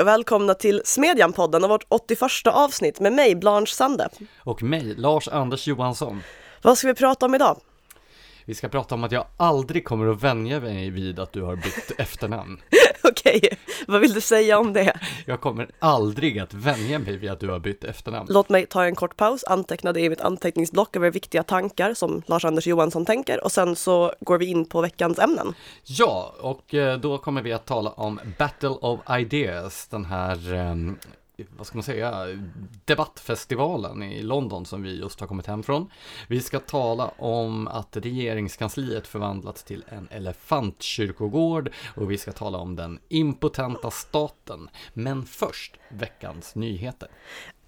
Hej och välkomna till Smedjan-podden och vårt 81 avsnitt med mig, Blanche Sande. Och mig, Lars-Anders Johansson. Vad ska vi prata om idag? Vi ska prata om att jag aldrig kommer att vänja mig vid att du har bytt efternamn. Okej, vad vill du säga om det? Jag kommer aldrig att vänja mig vid att du har bytt efternamn. Låt mig ta en kort paus, anteckna det i mitt anteckningsblock över viktiga tankar som Lars-Anders Johansson tänker och sen så går vi in på veckans ämnen. Ja, och eh, då kommer vi att tala om Battle of Ideas, den här ehm, vad ska man säga, debattfestivalen i London som vi just har kommit hem från. Vi ska tala om att regeringskansliet förvandlats till en elefantkyrkogård och vi ska tala om den impotenta staten. Men först veckans nyheter.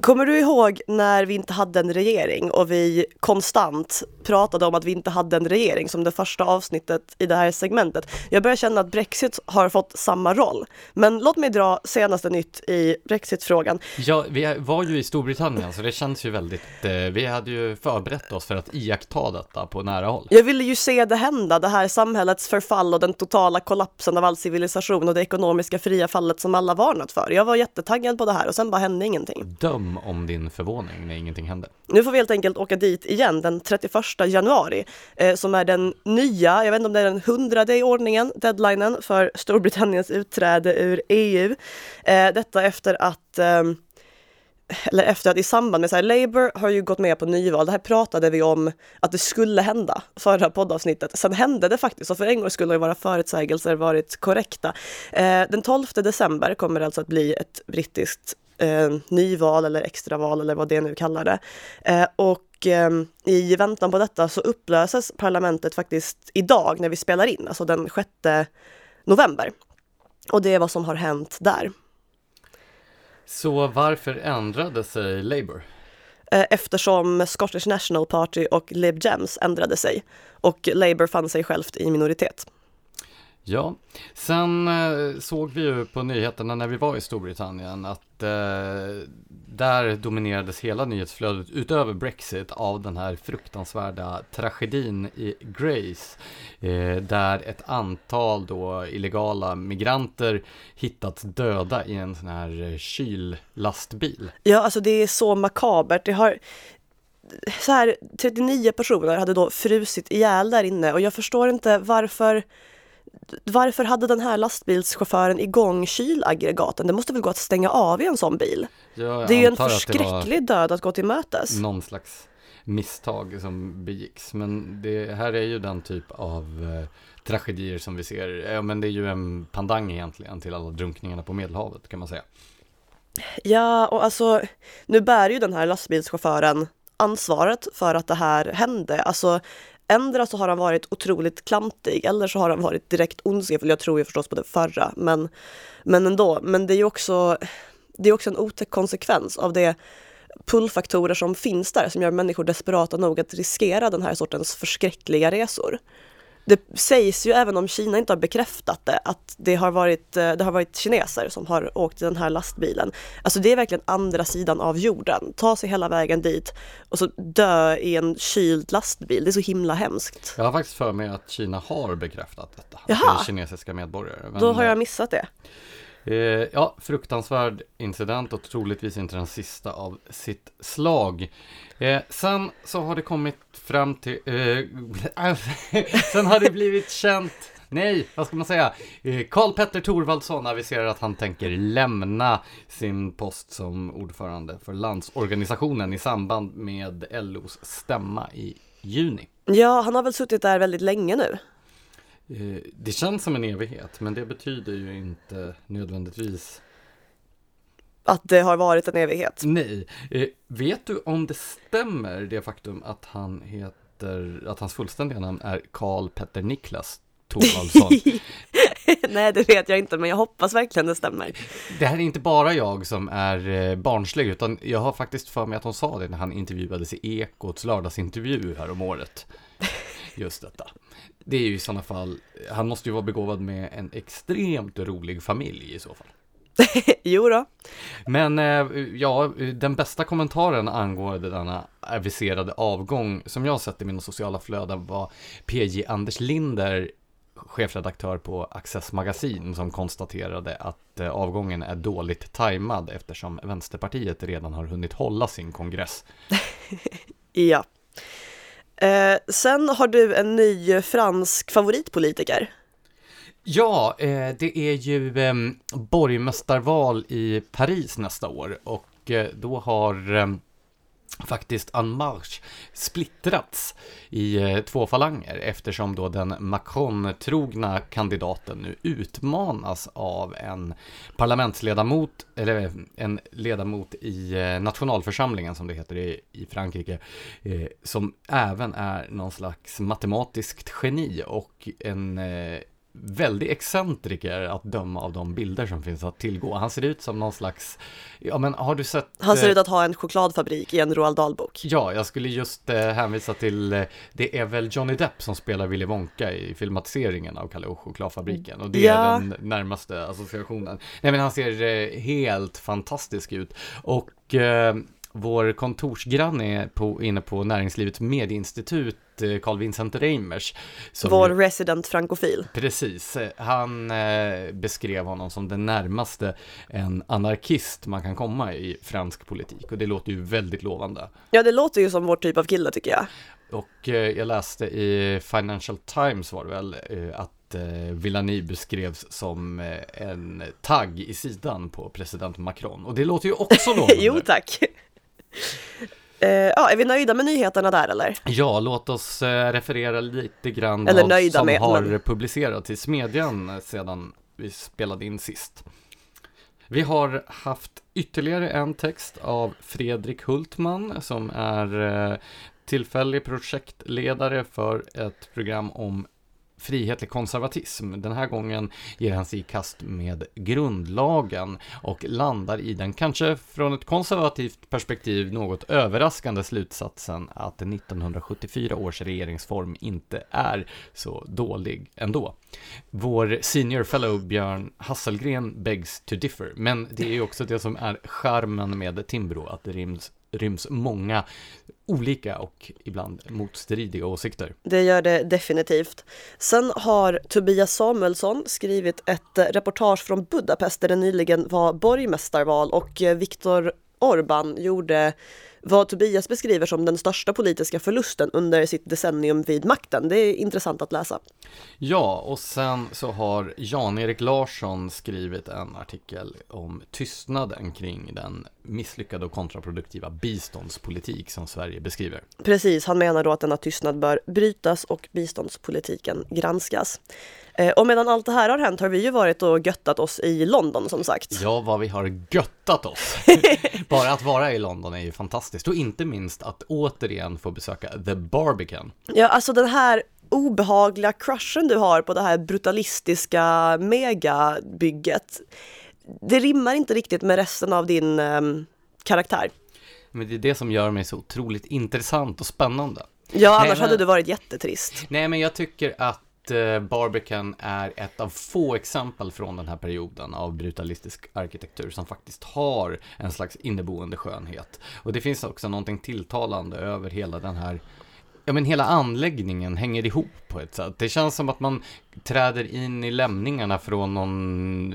Kommer du ihåg när vi inte hade en regering och vi konstant pratade om att vi inte hade en regering som det första avsnittet i det här segmentet? Jag börjar känna att Brexit har fått samma roll. Men låt mig dra senaste nytt i Brexit-frågan. Ja, vi var ju i Storbritannien så det känns ju väldigt, eh, vi hade ju förberett oss för att iaktta detta på nära håll. Jag ville ju se det hända, det här samhällets förfall och den totala kollapsen av all civilisation och det ekonomiska fria fallet som alla varnat för. Jag var jättetaggad på det här och sen bara hände ingenting. Döm om din förvåning när ingenting hände. Nu får vi helt enkelt åka dit igen den 31 januari eh, som är den nya, jag vet inte om det är den hundrade i ordningen, deadlinen för Storbritanniens utträde ur EU. Eh, detta efter att eh, eller efter att i samband med så här, Labour har ju gått med på nyval. Det här pratade vi om att det skulle hända förra poddavsnittet. Sen hände det faktiskt och för en gång skulle våra förutsägelser varit korrekta. Eh, den 12 december kommer det alltså att bli ett brittiskt eh, nyval eller extraval eller vad det nu kallar det. Eh, och eh, i väntan på detta så upplöses parlamentet faktiskt idag när vi spelar in, alltså den 6 november. Och det är vad som har hänt där. Så varför ändrade sig Labour? Eh, eftersom Scottish National Party och Lib Dems ändrade sig och Labour fann sig självt i minoritet. Ja, sen eh, såg vi ju på nyheterna när vi var i Storbritannien att eh, där dominerades hela nyhetsflödet utöver Brexit av den här fruktansvärda tragedin i Grace. Eh, där ett antal då illegala migranter hittats döda i en sån här eh, kyllastbil. Ja, alltså det är så makabert. Det har så här 39 personer hade då frusit ihjäl där inne och jag förstår inte varför varför hade den här lastbilschauffören igång kylaggregaten? Det måste väl gå att stänga av i en sån bil? Jag det är ju en förskräcklig död att gå till mötes. Någon slags misstag som begicks. Men det här är ju den typ av eh, tragedier som vi ser. Ja, men det är ju en pandang egentligen till alla drunkningarna på Medelhavet kan man säga. Ja, och alltså nu bär ju den här lastbilschauffören ansvaret för att det här hände. Alltså Ändra så har han varit otroligt klantig eller så har han varit direkt ondskefull. Jag tror ju förstås på det förra, men, men ändå. Men det är ju också, det är också en otäck konsekvens av det pullfaktorer som finns där som gör människor desperata nog att riskera den här sortens förskräckliga resor det sägs ju, även om Kina inte har bekräftat det, att det har varit, eh, det har varit kineser som har åkt i den här lastbilen. Alltså det är verkligen andra sidan av jorden. Ta sig hela vägen dit och så dö i en kyld lastbil. Det är så himla hemskt. Jag har faktiskt för mig att Kina har bekräftat detta. Jaha. Att det är kinesiska medborgare. Men, Då har jag missat det. Eh, ja, fruktansvärd incident och troligtvis inte den sista av sitt slag. Eh, sen så har det kommit fram till... Eh, sen har det blivit känt... Nej, vad ska man säga? Eh, Karl Petter Thorvaldsson aviserar att han tänker lämna sin post som ordförande för Landsorganisationen i samband med LOs stämma i juni. Ja, han har väl suttit där väldigt länge nu. Eh, det känns som en evighet, men det betyder ju inte nödvändigtvis att det har varit en evighet. Nej. Eh, vet du om det stämmer det faktum att han heter, att hans fullständiga namn är Karl Petter Niklas Thorvaldsson? Nej, det vet jag inte, men jag hoppas verkligen det stämmer. Det här är inte bara jag som är eh, barnslig, utan jag har faktiskt för mig att hon sa det när han intervjuades i Ekots lördagsintervju här om året. Just detta. Det är ju i sådana fall, han måste ju vara begåvad med en extremt rolig familj i så fall. jo då. Men eh, ja, den bästa kommentaren angående denna aviserade avgång som jag sett i mina sociala flöden var PJ Anders Linder chefredaktör på Access Magasin som konstaterade att eh, avgången är dåligt tajmad eftersom Vänsterpartiet redan har hunnit hålla sin kongress. ja. Eh, sen har du en ny fransk favoritpolitiker. Ja, eh, det är ju eh, borgmästarval i Paris nästa år och eh, då har ehm, faktiskt En Marche splittrats i eh, två falanger eftersom då den Macron-trogna kandidaten nu utmanas av en parlamentsledamot, eller eh, en ledamot i eh, nationalförsamlingen som det heter i, i Frankrike, som även är någon slags matematiskt geni och en väldigt excentriker att döma av de bilder som finns att tillgå. Han ser ut som någon slags, ja men har du sett? Han ser eh, ut att ha en chokladfabrik i en Roald Dahl-bok. Ja, jag skulle just eh, hänvisa till, eh, det är väl Johnny Depp som spelar Willy Wonka i filmatiseringen av Kalle och chokladfabriken och det Ja. är den närmaste associationen. Nej men han ser eh, helt fantastisk ut och eh, vår kontorsgranne på, inne på Näringslivets medieinstitut, Carl Vincent Reimers. som Vår ju- resident frankofil. Precis, han eh, beskrev honom som den närmaste en anarkist man kan komma i fransk politik och det låter ju väldigt lovande. Ja, det låter ju som vår typ av kille tycker jag. Och eh, jag läste i Financial Times var det väl eh, att eh, Villani beskrevs som eh, en tagg i sidan på president Macron och det låter ju också lovande. jo tack. Eh, ja, är vi nöjda med nyheterna där eller? Ja, låt oss eh, referera lite grann Eller vad nöjda som med, har men- publicerats i Smedjan sedan vi spelade in sist. Vi har haft ytterligare en text av Fredrik Hultman som är eh, tillfällig projektledare för ett program om frihetlig konservatism. Den här gången ger han sig i kast med grundlagen och landar i den kanske från ett konservativt perspektiv något överraskande slutsatsen att 1974 års regeringsform inte är så dålig ändå. Vår senior fellow Björn Hasselgren begs to differ, men det är ju också det som är charmen med Timbro, att det ryms, ryms många olika och ibland motstridiga åsikter. Det gör det definitivt. Sen har Tobias Samuelsson skrivit ett reportage från Budapest där det nyligen var borgmästarval och eh, Viktor Orban gjorde vad Tobias beskriver som den största politiska förlusten under sitt decennium vid makten. Det är intressant att läsa. Ja, och sen så har Jan-Erik Larsson skrivit en artikel om tystnaden kring den misslyckade och kontraproduktiva biståndspolitik som Sverige beskriver. Precis, han menar då att denna tystnad bör brytas och biståndspolitiken granskas. Eh, Och medan allt det här har hänt har vi ju varit och göttat oss i London som sagt. Ja, vad vi har göttat oss! Bara att vara i London är ju fantastiskt och inte minst att återigen få besöka The Barbican. Ja, alltså den här obehagliga crushen du har på det här brutalistiska megabygget. Det rimmar inte riktigt med resten av din ehm, karaktär. Men det är det som gör mig så otroligt intressant och spännande. Ja, Nej, annars men- hade du varit jättetrist. Nej, men jag tycker att Eh, Barbican är ett av få exempel från den här perioden av brutalistisk arkitektur som faktiskt har en slags inneboende skönhet. Och det finns också någonting tilltalande över hela den här Ja men hela anläggningen hänger ihop på ett sätt. Det känns som att man träder in i lämningarna från någon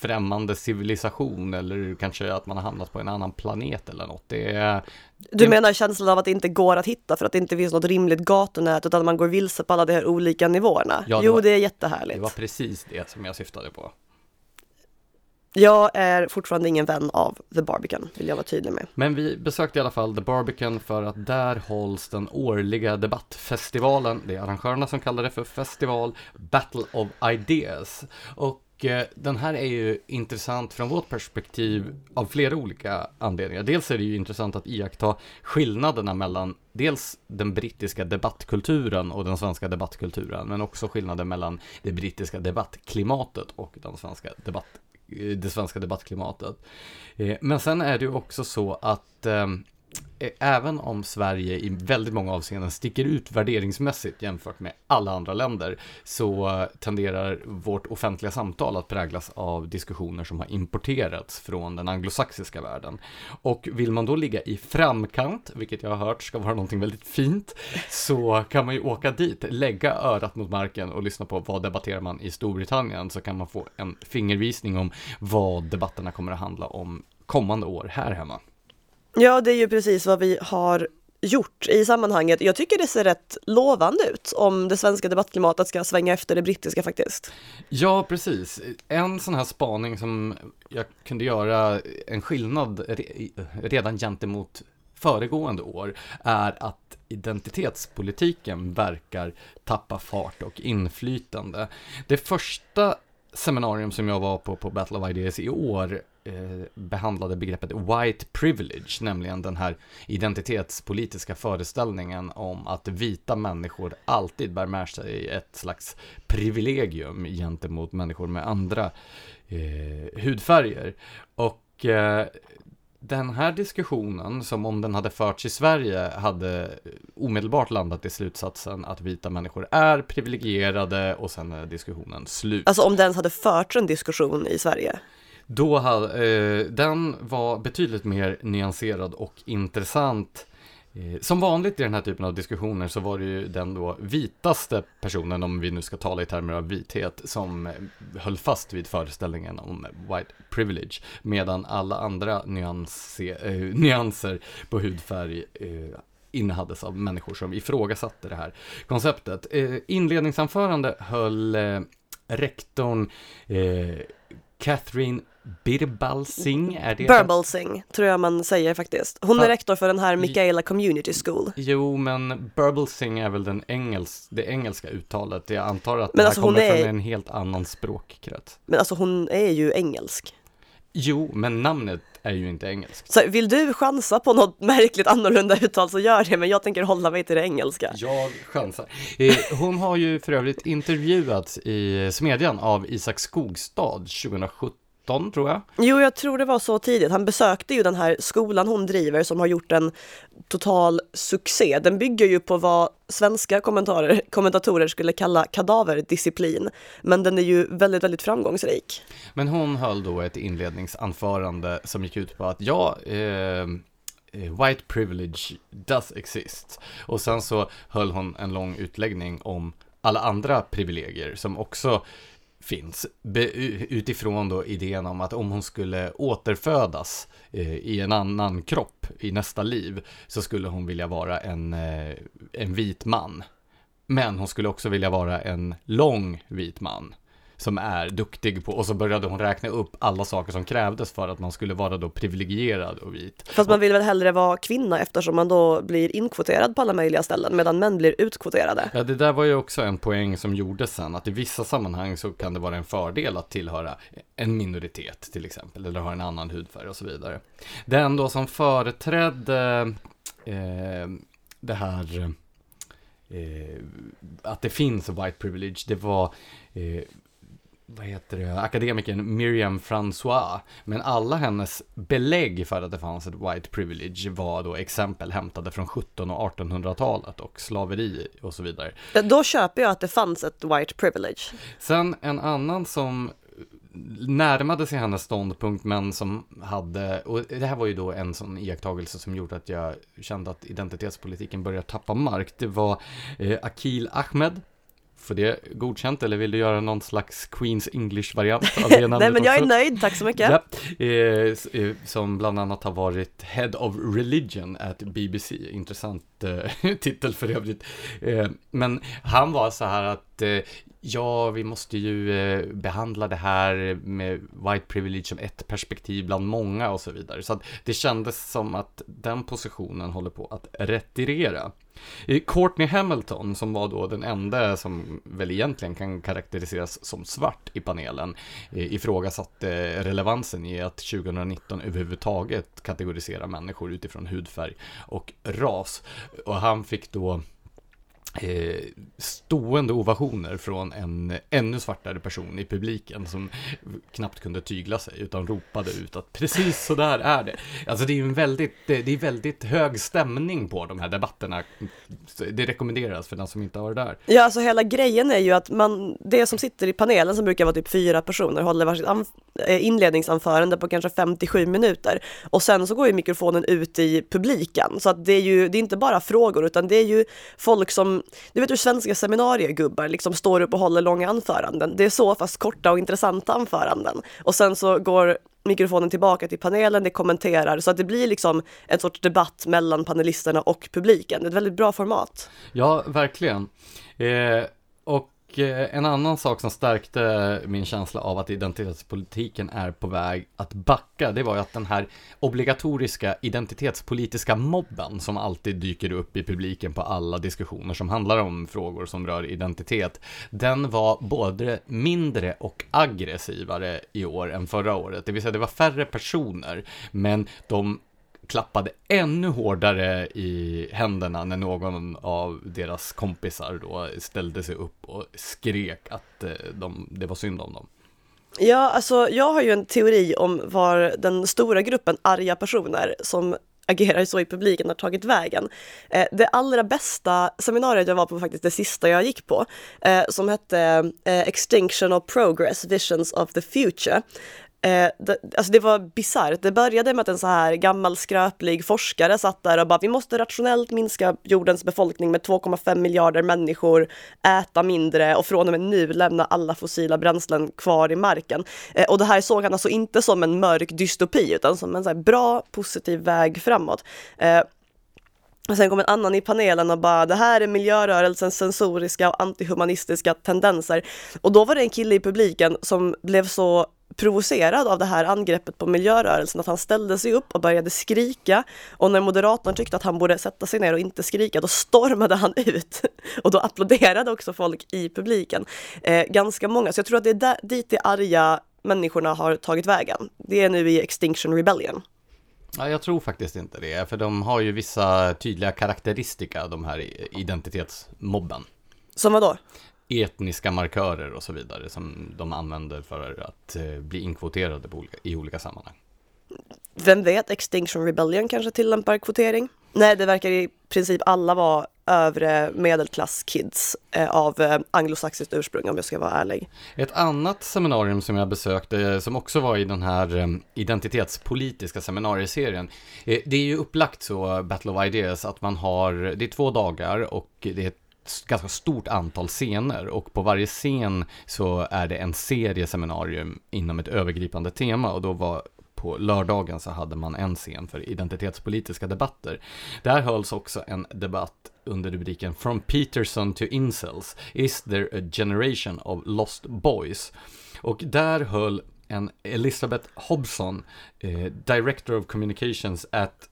främmande civilisation eller kanske att man har hamnat på en annan planet eller något. Det är, Du Det- menar känslan av att det inte går att hitta för att det inte finns något rimligt gatunät utan man går vilse på alla de här olika nivåerna? Ja, det jo, var- det är det jättehärligt. var precis det som jag syftade på. Jag är fortfarande ingen vän av The Barbican, vill jag vara tydlig med. Men vi besökte i alla fall The Barbican för att där hålls den årliga debattfestivalen, det är arrangörerna som kallar det för festival, Battle of Ideas. Och eh, den här är ju intressant från vårt perspektiv av flera olika anledningar. Dels är det ju intressant att iaktta skillnaderna mellan dels den brittiska debattkulturen och den svenska debattkulturen, men också skillnaden mellan det brittiska debattklimatet och den svenska debatt, eh, det svenska debattklimatet. Eh, Men sen är det ju också så att eh, även om Sverige i väldigt många avseenden sticker ut värderingsmässigt jämfört med alla andra länder, så tenderar vårt offentliga samtal att präglas av diskussioner som har importerats från den anglosaxiska världen. Och vill man då ligga i framkant, vilket jag har hört ska vara någonting väldigt fint, så kan man ju åka dit, lägga örat mot marken och lyssna på vad debatterar man i Storbritannien, så kan man få en fingervisning om vad debatterna kommer att handla om kommande år här hemma. Ja, det är ju precis vad vi har gjort i sammanhanget. Jag tycker det ser rätt lovande ut om det svenska debattklimatet ska svänga efter det brittiska faktiskt. Ja, precis. En sån här spaning som jag kunde göra en skillnad redan gentemot föregående år är att identitetspolitiken verkar tappa fart och inflytande. Det första seminarium som jag var på på Battle of Ideas i år Eh, behandlade begreppet white privilege, nämligen den här identitetspolitiska föreställningen om att vita människor alltid bär med sig ett slags privilegium gentemot människor med andra eh, hudfärger. Och eh, den här diskussionen, som om den hade förts i Sverige, hade omedelbart landat i slutsatsen att vita människor är privilegierade och sen är diskussionen slut. Alltså om den ens hade förts en diskussion i Sverige? Då hade, eh, den var betydligt mer nyanserad och intressant. Eh, som vanligt i den här typen av diskussioner så var det ju den då vitaste personen, om vi nu ska tala i termer av vithet, som eh, höll fast vid föreställningen om white privilege, medan alla andra nyanser, eh, nyanser på hudfärg eh, innehades av människor som ifrågasatte det här konceptet. Eh, inledningsanförande höll eh, rektorn eh, Catherine Birbalsing, är det? Burbalsing, tror jag man säger faktiskt. Hon är rektor för den här Michaela Community School. Jo, men Burbalsing är väl den engels, det engelska uttalet. Jag antar att men det här alltså kommer är... från en helt annan språkkrets. Men alltså hon är ju engelsk. Jo, men namnet är ju inte engelskt. Så vill du chansa på något märkligt annorlunda uttal så gör det, men jag tänker hålla mig till det engelska. Jag chansar. Eh, hon har ju för övrigt intervjuats i Smedjan av Isak Skogstad 2017 tror jag. Jo, jag tror det var så tidigt. Han besökte ju den här skolan hon driver som har gjort en total succé. Den bygger ju på vad svenska kommentatorer skulle kalla kadaverdisciplin, men den är ju väldigt, väldigt framgångsrik. Men hon höll då ett inledningsanförande som gick ut på att ja, eh, white privilege does exist. Och sen så höll hon en lång utläggning om alla andra privilegier som också finns. utifrån då idén om att om hon skulle återfödas eh, i en annan kropp i nästa liv så skulle hon vilja vara en, eh, en vit man. Men hon skulle också vilja vara en lång vit man som är duktig på, och så började hon räkna upp alla saker som krävdes för att man skulle vara då privilegierad och vit. Fast man vill väl hellre vara kvinna eftersom man då blir inkvoterad på alla möjliga ställen medan män blir utkvoterade. Ja, det där var ju också en poäng som gjordes sen, att i vissa sammanhang så kan det vara en fördel att tillhöra en minoritet till exempel, eller ha en annan hudfärg och så vidare. Den då som företrädde eh, det här eh, att det finns white privilege, det var eh, vad heter det, akademikern Miriam François. Men alla hennes belägg för att det fanns ett white privilege var då exempel hämtade från 1700 och 1800-talet och slaveri och så vidare. Då köper jag att det fanns ett white privilege. Sen en annan som närmade sig hennes ståndpunkt men som hade, och det här var ju då en sån iakttagelse som gjorde att jag kände att identitetspolitiken började tappa mark. Det var eh, Akil Ahmed för det godkänt eller vill du göra någon slags Queens English-variant av det namnet Nej men jag också? är nöjd, tack så mycket. Ja, eh, eh, som bland annat har varit Head of Religion at BBC, intressant eh, titel för övrigt. Eh, men han var så här att ja, vi måste ju eh, behandla det här med white privilege som ett perspektiv bland många och så vidare. Så att det kändes som att den positionen håller på att retirera. Courtney Hamilton, som var då den enda som väl egentligen kan karaktäriseras som svart i panelen, eh, ifrågasatte eh, relevansen i att 2019 överhuvudtaget kategorisera människor utifrån hudfärg och ras. Och han fick då eh, stående ovationer från en ännu svartare person i publiken som knappt kunde tygla sig utan ropade ut att precis så där är det. Alltså det är ju en väldigt, det är väldigt hög stämning på de här debatterna. Det rekommenderas för den som inte har varit där. Ja, alltså hela grejen är ju att man, det som sitter i panelen som brukar vara typ fyra personer håller varsitt eh, inledningsanförande på kanske 57 minuter och sen så går ju mikrofonen ut i publiken så att det är ju, det är inte bara frågor utan det är ju folk som du vet hur svenska seminariegubbar liksom står upp och håller långa anföranden. Det är så fast korta och intressanta anföranden. Och sen så går mikrofonen tillbaka till panelen, det kommenterar så att det blir liksom en sorts debatt mellan panelisterna och publiken. Det är ett väldigt bra format. Ja, verkligen. Eh, och och eh, en annan sak som stärkte min känsla av att identitetspolitiken är på väg att backa, det var ju att den här obligatoriska identitetspolitiska mobben som alltid dyker upp i publiken på alla diskussioner som handlar om frågor som rör identitet, den var både mindre och aggressivare i år än förra året. Det vill säga det var färre personer, men de klappade ännu hårdare i händerna när någon av deras kompisar då ställde sig upp och skrek att eh, de, det var synd om dem. Ja, alltså jag har ju en teori om var den stora gruppen arga personer som agerar så i publiken har tagit vägen. Eh, det allra bästa seminariet jag var på, faktiskt det sista jag gick på, eh, som hette eh, Extinction of Progress, Visions of the Future. Eh, det, alltså det var bisarrt. Det började med att en så här gammal skröplig forskare satt där och bara vi måste rationellt minska jordens befolkning med 2,5 miljarder människor, äta mindre och från och med nu lämna alla fossila bränslen kvar i marken. Eh, och det här såg han alltså inte som en mörk dystopi utan som en så bra positiv väg framåt. Eh, och sen kom en annan i panelen och bara det här är miljörörelsens sensoriska och antihumanistiska tendenser. Och då var det en kille i publiken som blev så provocerad av det här angreppet på miljörörelsen att han ställde sig upp och började skrika och när moderatorn tyckte att han borde sätta sig ner och inte skrika då stormade han ut och då applåderade också folk i publiken. Eh, ganska många, så jag tror att det är där, dit de arga människorna har tagit vägen. Det är nu i Extinction Rebellion. Ja, jag tror faktiskt inte det, för de har ju vissa tydliga karaktäristika, de här identitetsmobben. Som vadå? Etniska markörer och så vidare som de använder för att eh, bli inkvoterade olika, i olika sammanhang. Vem vet, Extinction Rebellion kanske tillämpar kvotering? Nej, det verkar i princip alla vara övre medelklasskids eh, av eh, anglosaxiskt ursprung om jag ska vara ärlig. Ett annat seminarium som jag besökte som också var i den här identitetspolitiska seminarieserien. det är ju upplagt så, Battle of Ideas, att man har, det är två dagar och det är ganska stort antal scener och på varje scen så är det en serie seminarium inom ett övergripande tema och då var på lördagen så hade man en scen för identitetspolitiska debatter. Där hölls också en debatt under rubriken From Peterson to Incels, Is there a generation of lost boys? Och där höll en Elisabeth Hobson, eh, Director of Communications at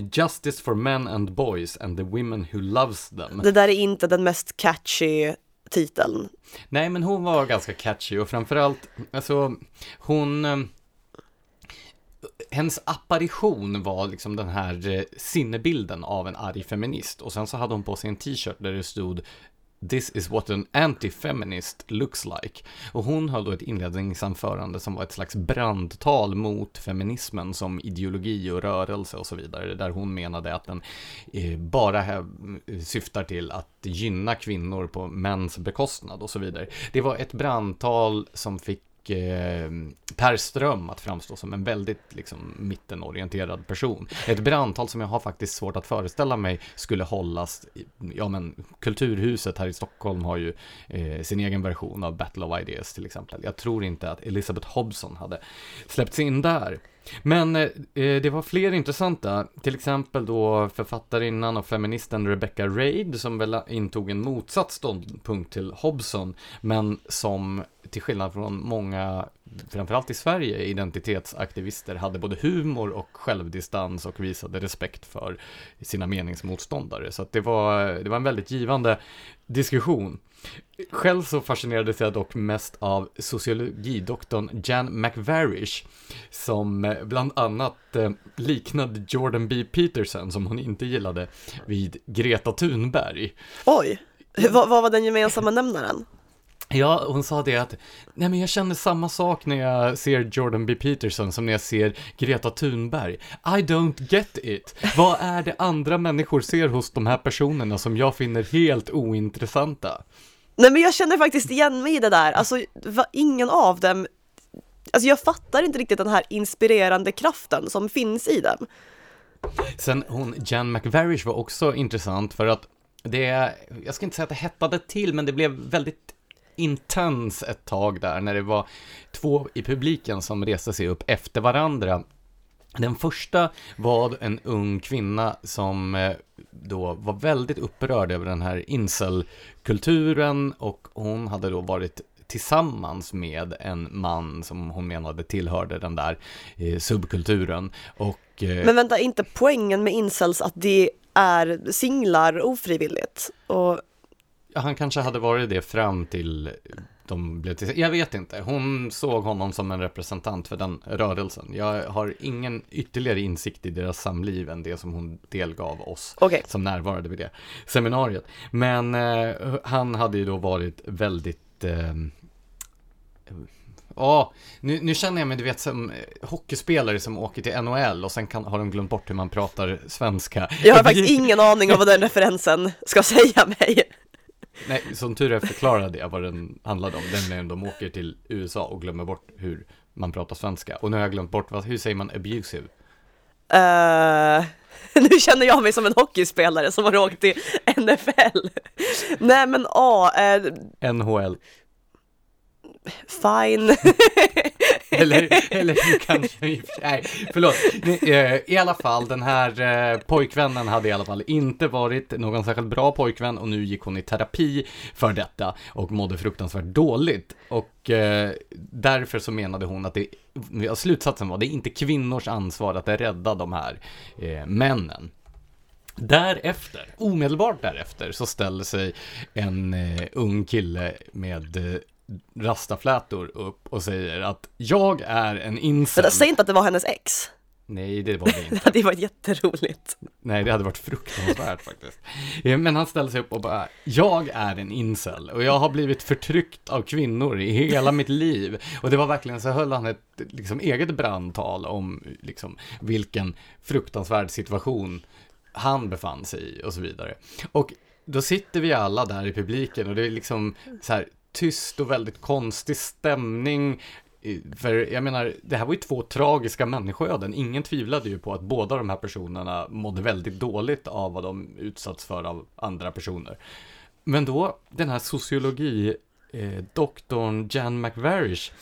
Justice for men and boys and the women who loves them. Det där är inte den mest catchy titeln. Nej, men hon var ganska catchy och framförallt, alltså, hon eh, hennes apparition var liksom den här eh, sinnebilden av en arg feminist och sen så hade hon på sig en t-shirt där det stod This is what an anti-feminist looks like. Och hon höll då ett inledningsanförande som var ett slags brandtal mot feminismen som ideologi och rörelse och så vidare. Där hon menade att den eh, bara eh, syftar till att gynna kvinnor på mäns bekostnad och så vidare. Det var ett brandtal som fick eh, Per Ström att framstå som en väldigt liksom, mittenorienterad person. Ett brandtal som jag har faktiskt svårt att föreställa mig skulle hållas, i, ja men Kulturhuset här i Stockholm har ju eh, sin egen version av Battle of Ideas till exempel. Jag tror inte att Elizabeth Hobson hade släppts in där. Men eh, eh, det var fler intressanta, till exempel då författarinnan och feministen Rebecca Reid som väl intog en motsatt ståndpunkt till Hobson, men som till skillnad från många, framförallt i Sverige, identitetsaktivister hade både humor och självdistans och visade respekt för sina meningsmotståndare. Så att det, var, det var en väldigt givande diskussion. Själv så fascinerades jag dock mest av sociologidoktorn Jan McVarish, som eh, bland annat eh, liknade Jordan B. Peterson, som hon inte gillade, vid Greta Thunberg. Oj, vad, vad var den gemensamma nämnaren? Ja, hon sa det att, nej men jag känner samma sak när jag ser Jordan B. Peterson som när jag ser Greta Thunberg. I don't get it. Vad är det andra människor ser hos de här personerna som jag finner helt ointressanta? Nej men jag känner faktiskt igen mig i det där, alltså var ingen av dem Alltså jag fattar inte riktigt den här inspirerande kraften som finns i dem. Sen hon, Jan McVarish var också intressant för att det, jag ska inte säga att det hettade till, men det blev väldigt intens ett tag där när det var två i publiken som reste sig upp efter varandra. Den första var en ung kvinna som eh, då var väldigt upprörd över den här incel-kulturen och hon hade då varit tillsammans med en man som hon menade tillhörde den där eh, subkulturen. Och, eh, Men vänta, inte poängen med incels att det är singlar ofrivilligt? Och han kanske hade varit det fram till de blev till... Jag vet inte. Hon såg honom som en representant för den rörelsen. Jag har ingen ytterligare insikt i deras samliv än det som hon delgav oss okej, som närvarade vid det seminariet. Men eh, han hade ju då varit väldigt... Eh, Ja, nu, nu känner jag mig, du vet, som hockeyspelare som åker till NHL och sen kan, har de glömt bort hur man pratar svenska. jag har faktiskt ingen aning om vad den referensen ska säga mig. Nej, som tur är förklarade jag vad den handlade om. Är de åker till USA och glömmer bort hur man pratar svenska. Och nu har jag glömt bort, vad, hur säger man abusive? Eh, nu känner jag mig som en hockeyspelare som har åkt till NFL. Nej men ja, eh, NHL. Fine. Eller, eller kanske, nej, förlåt. Eh, I alla fall, den här eh, pojkvännen hade i alla fall inte varit någon särskilt bra pojkvän och nu gick hon i terapi för detta och mådde fruktansvärt dåligt. Och eh, därför så menade hon att det, slutsatsen var, det är inte kvinnors ansvar att rädda de här männen. Därefter, omedelbart därefter, så ställer sig en eh, ung kille med rastaflätor upp och säger att jag är en incel. Säg inte att det var hennes ex. Nej, det var det inte. Det hade varit jätteroligt. Nej, det hade varit fruktansvärt faktiskt. Eh, Men han ställer sig upp och bara, jag är en incel och jag har blivit förtryckt av kvinnor i hela mitt liv. Och det var verkligen så höll han ett liksom, eget brandtal om liksom, vilken fruktansvärd situation han befann sig i och så vidare. Och då sitter vi alla där i publiken och det är liksom så här tyst och väldigt konstig stämning. För jag menar, det här var ju två tragiska människoöden. Ingen tvivlade ju på att båda de här personerna mådde väldigt dåligt av vad de utsatts för av andra personer. Men då, den här sociologidoktorn eh, Jan McVarish,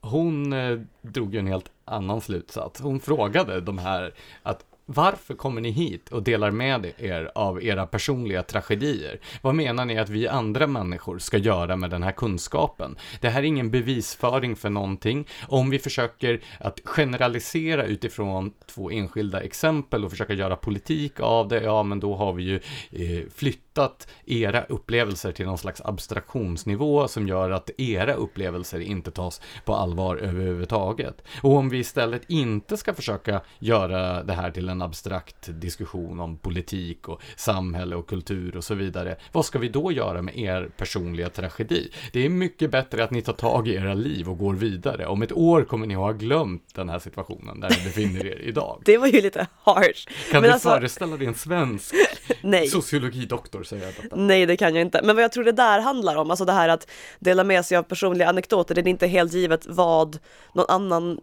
hon eh, drog ju en helt annan slutsats. Hon frågade de här att varför kommer ni hit och delar med er av era personliga tragedier? Vad menar ni att vi andra människor ska göra med den här kunskapen? Det här är ingen bevisföring för någonting. Om vi försöker att generalisera utifrån två enskilda exempel och försöka göra politik av det, ja men då har vi ju eh, flyttat era upplevelser till någon slags abstraktionsnivå som gör att era upplevelser inte tas på allvar överhuvudtaget. Och om vi istället inte ska försöka göra det här till en abstrakt diskussion om politik och samhälle och kultur och så vidare, vad ska vi då göra med er personliga tragedi? Det är mycket bättre att ni tar tag i era liv och går vidare. Om ett år kommer ni att ha glömt den här situationen där ni befinner er idag. Det var ju lite harsh. Kan Men du alltså- föreställa dig en svensk Nej. sociologidoktor säga detta? Nej, det kan jag inte. Men vad jag tror det där handlar om, alltså det här att dela med sig av personliga anekdoter, det är inte helt givet vad någon annan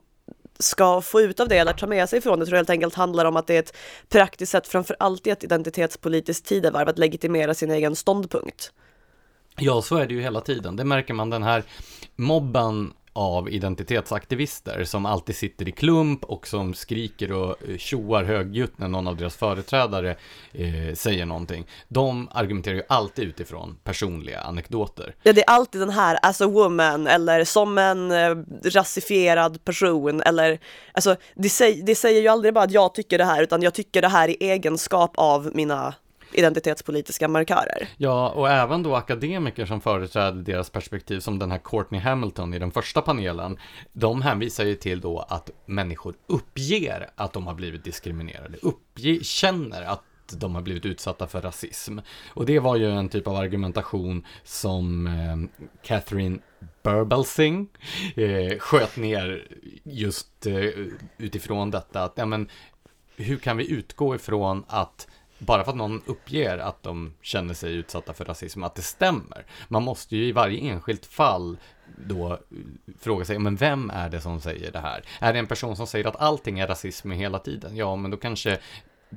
ska få ut av det eller ta med sig ifrån det. Jag tror helt enkelt handlar om att det är ett praktiskt sätt, framför allt i ett identitetspolitiskt tidevarv, att legitimera sin egen ståndpunkt. Ja, så är det ju hela tiden. Det märker man den här mobban av identitetsaktivister som alltid sitter i klump och som skriker och eh, tjoar högljutt när någon av deras företrädare eh, säger någonting. De argumenterar ju alltid utifrån personliga anekdoter. Ja, det är alltid den här as a woman eller som en eh, rasifierad person eller alltså det, säg, det säger ju aldrig bara att jag tycker det här utan jag tycker det här i egenskap av mina identitetspolitiska markörer. Ja, och även då akademiker som företräder deras perspektiv, som den här Courtney Hamilton i den första panelen, de hänvisar ju till då att människor uppger att de har blivit diskriminerade, uppger, känner att de har blivit utsatta för rasism. Och det var ju en typ av argumentation som eh, Catherine Burbelsing eh, sköt ner just eh, utifrån detta att, ja men, hur kan vi utgå ifrån att bara för att någon uppger att de känner sig utsatta för rasism, att det stämmer. Man måste ju i varje enskilt fall då eh, fråga sig, men vem är det som säger det här? Är det en person som säger att allting är rasism hela tiden? Ja, men då kanske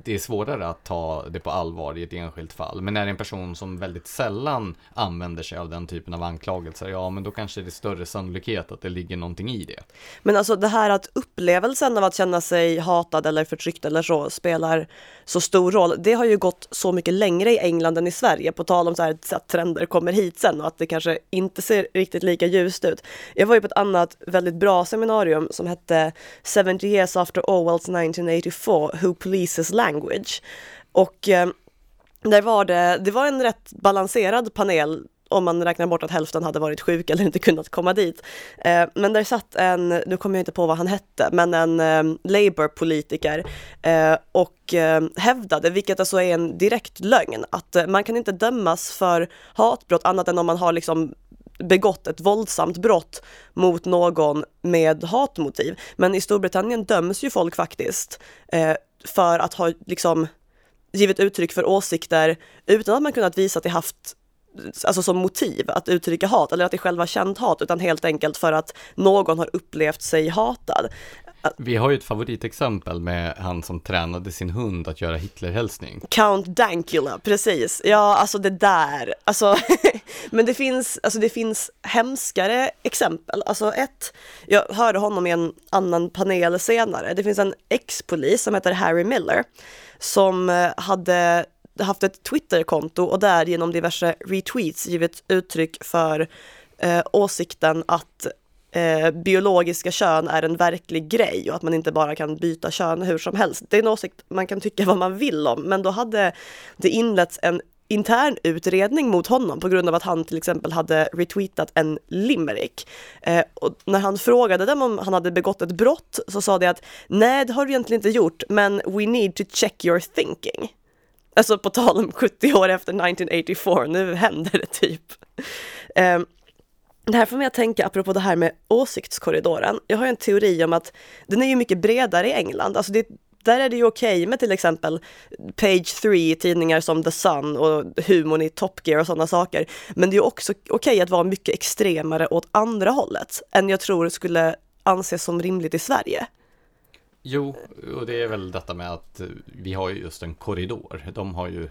det är svårare att ta det på allvar i ett enskilt fall. Men är det en person som väldigt sällan använder sig av den typen av anklagelser, ja men då kanske det är större sannolikhet att det ligger någonting i det. Men alltså det här att upplevelsen av att känna sig hatad eller förtryckt eller så spelar så stor roll. Det har ju gått så mycket längre i England än i Sverige, på tal om så här att trender kommer hit sen och att det kanske inte ser riktigt lika ljust ut. Jag var ju på ett annat väldigt bra seminarium som hette 70 years after Orwells 1984, Who Polices Language. Och eh, där var det, det var en rätt balanserad panel om man räknar bort att hälften hade varit sjuk eller inte kunnat komma dit. Eh, men där satt en, nu kommer jag inte på vad han hette, men en eh, Labour-politiker eh, och eh, hävdade, vilket alltså är en direkt lögn, att eh, man kan inte dömas för hatbrott annat än om man har liksom begått ett våldsamt brott mot någon med hatmotiv. Men i Storbritannien döms ju folk faktiskt eh, för att ha liksom givit uttryck för åsikter utan att man kunnat visa att det haft alltså som motiv att uttrycka hat eller att det själva känt hat utan helt enkelt för att någon har upplevt sig hatad. Vi har ju ett favoritexempel med han som tränade sin hund att göra Hitlerhälsning. Count Dankula, precis. Ja, alltså det där. Alltså, men det finns, alltså det finns hemskare exempel. Alltså ett, jag hörde honom i en annan panel senare. Det finns en ex-polis som heter Harry Miller som eh, hade haft ett Twitterkonto och där genom diverse retweets givit uttryck för eh, åsikten att eh, biologiska kön är en verklig grej och att man inte bara kan byta kön hur som helst. Det är en åsikt man kan tycka vad man vill om, men då hade det inletts en intern utredning mot honom på grund av att han till exempel hade retweetat en limerick. Eh, och när han frågade dem om han hade begått ett brott så sa de att nej, det har du egentligen inte gjort, men we need to check your thinking. Alltså på tal om 70 år efter 1984, nu händer det typ. Eh, det här får mig att tänka apropå det här med åsiktskorridoren. Jag har en teori om att den är ju mycket bredare i England. Alltså det, där är det ju okej okay med till exempel page 3 tidningar som The Sun och humorn i Top Gear och sådana saker. Men det är ju också okej okay att vara mycket extremare åt andra hållet än jag tror skulle anses som rimligt i Sverige. Jo, och det är väl detta med att vi har ju just en korridor. De har ju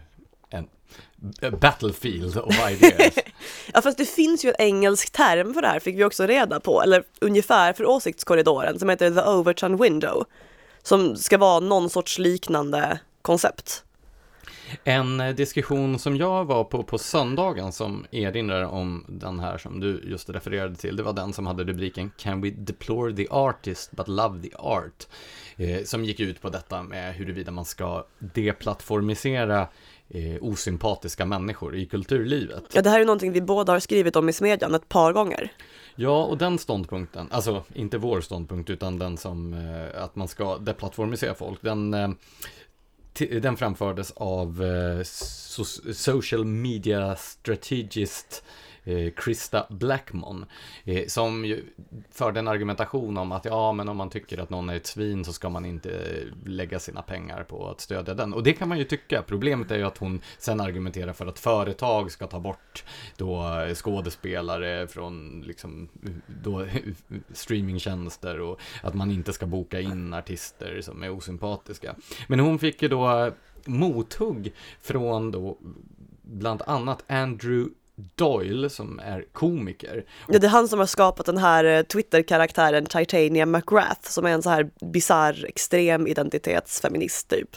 battlefield of ideas. ja, fast det finns ju en engelsk term för det här, fick vi också reda på, eller ungefär för åsiktskorridoren, som heter the Overton window, som ska vara någon sorts liknande koncept. En eh, diskussion som jag var på på söndagen som erinrar om den här som du just refererade till, det var den som hade rubriken Can we deplore the artist but love the art? Eh, som gick ut på detta med huruvida man ska deplattformisera eh, osympatiska människor i kulturlivet. Ja, det här är någonting vi båda har skrivit om i Smedjan ett par gånger. Ja, och den ståndpunkten, alltså inte vår ståndpunkt utan den som eh, att man ska deplattformisera folk, den eh, den framfördes av eh, social media strategist Eh, Krista Blackmon, eh, som ju förde en argumentation om att ja, men om man tycker att någon är ett svin så ska man inte eh, lägga sina pengar på att stödja den. Och det kan man ju tycka. Problemet är ju att hon sen argumenterar för att företag ska ta bort då eh, skådespelare från liksom då streamingtjänster och att man inte ska boka in artister som är osympatiska. Men hon fick ju då mothugg från då bland annat Andrew Doyle som är komiker. Ja, det är han som har skapat den här eh, Twitter-karaktären Titania McGrath som är en så här bizarr extrem identitetsfeminist typ.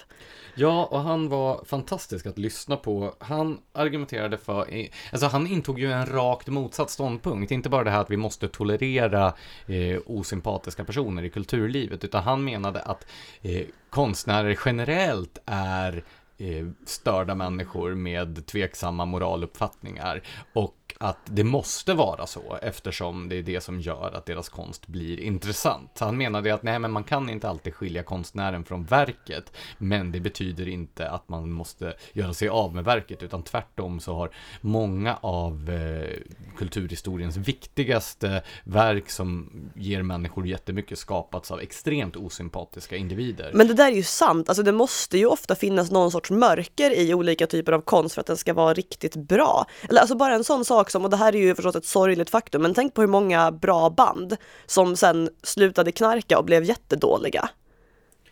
Ja, och han var fantastisk att lyssna på. Han argumenterade för, alltså han intog ju en rakt motsatt ståndpunkt. Inte bara det här att vi måste tolerera eh, osympatiska personer i kulturlivet, utan han menade att eh, konstnärer generellt är Eh, störda människor med tveksamma moraluppfattningar. Och att det måste vara så eftersom det är det som gör att deras konst blir intressant. Han menade att nej, men man kan inte alltid skilja konstnären från verket, men det betyder inte att man måste göra sig av med verket, utan tvärtom så har många av eh, kulturhistoriens viktigaste verk som ger människor jättemycket skapats av extremt osympatiska individer. Men det där är ju sant, alltså det måste ju ofta finnas någon sorts mörker i olika typer av konst för att den ska vara riktigt bra. Eller alltså bara en sån sak som, och det här är ju förstås ett sorgligt faktum, men tänk på hur många bra band som sen slutade knarka och blev jättedåliga.